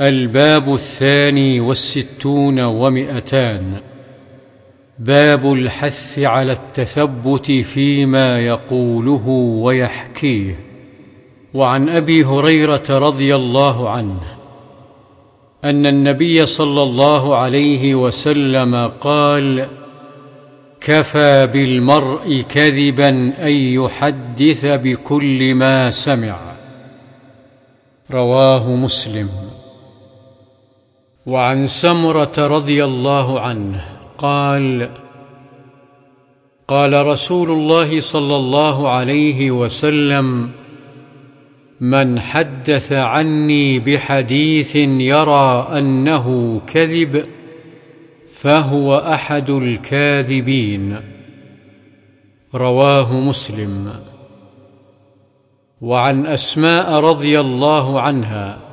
الباب الثاني والستون ومئتان. باب الحث على التثبت فيما يقوله ويحكيه. وعن أبي هريرة رضي الله عنه أن النبي صلى الله عليه وسلم قال كفى بالمرء كذبا أن يحدث بكل ما سمع. رواه مسلم. وعن سمرة رضي الله عنه قال قال رسول الله صلى الله عليه وسلم من حدث عني بحديث يرى أنه كذب فهو أحد الكاذبين. رواه مسلم. وعن أسماء رضي الله عنها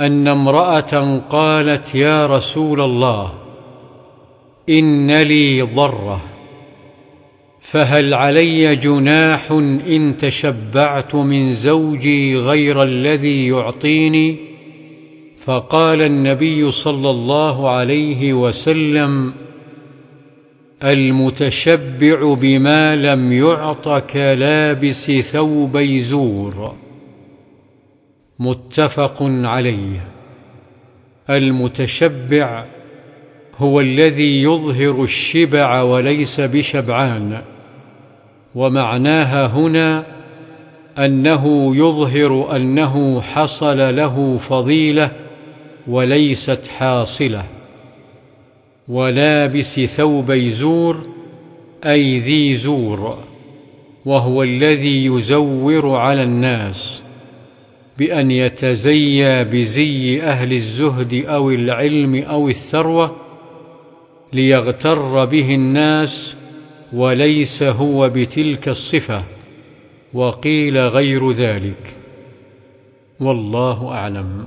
أن امرأة قالت يا رسول الله إن لي ضرة فهل علي جناح إن تشبعت من زوجي غير الذي يعطيني؟ فقال النبي صلى الله عليه وسلم المتشبع بما لم يعط كلابس ثوبي زور. متفق عليه. المتشبع هو الذي يظهر الشبع وليس بشبعان ومعناها هنا أنه يظهر أنه حصل له فضيلة وليست حاصلة. ولابس ثوبي زور أي ذي زور وهو الذي يزور على الناس. بأن يتزيى بزي أهل الزهد أو العلم أو الثروة ليغتر به الناس وليس هو بتلك الصفة وقيل غير ذلك. والله أعلم.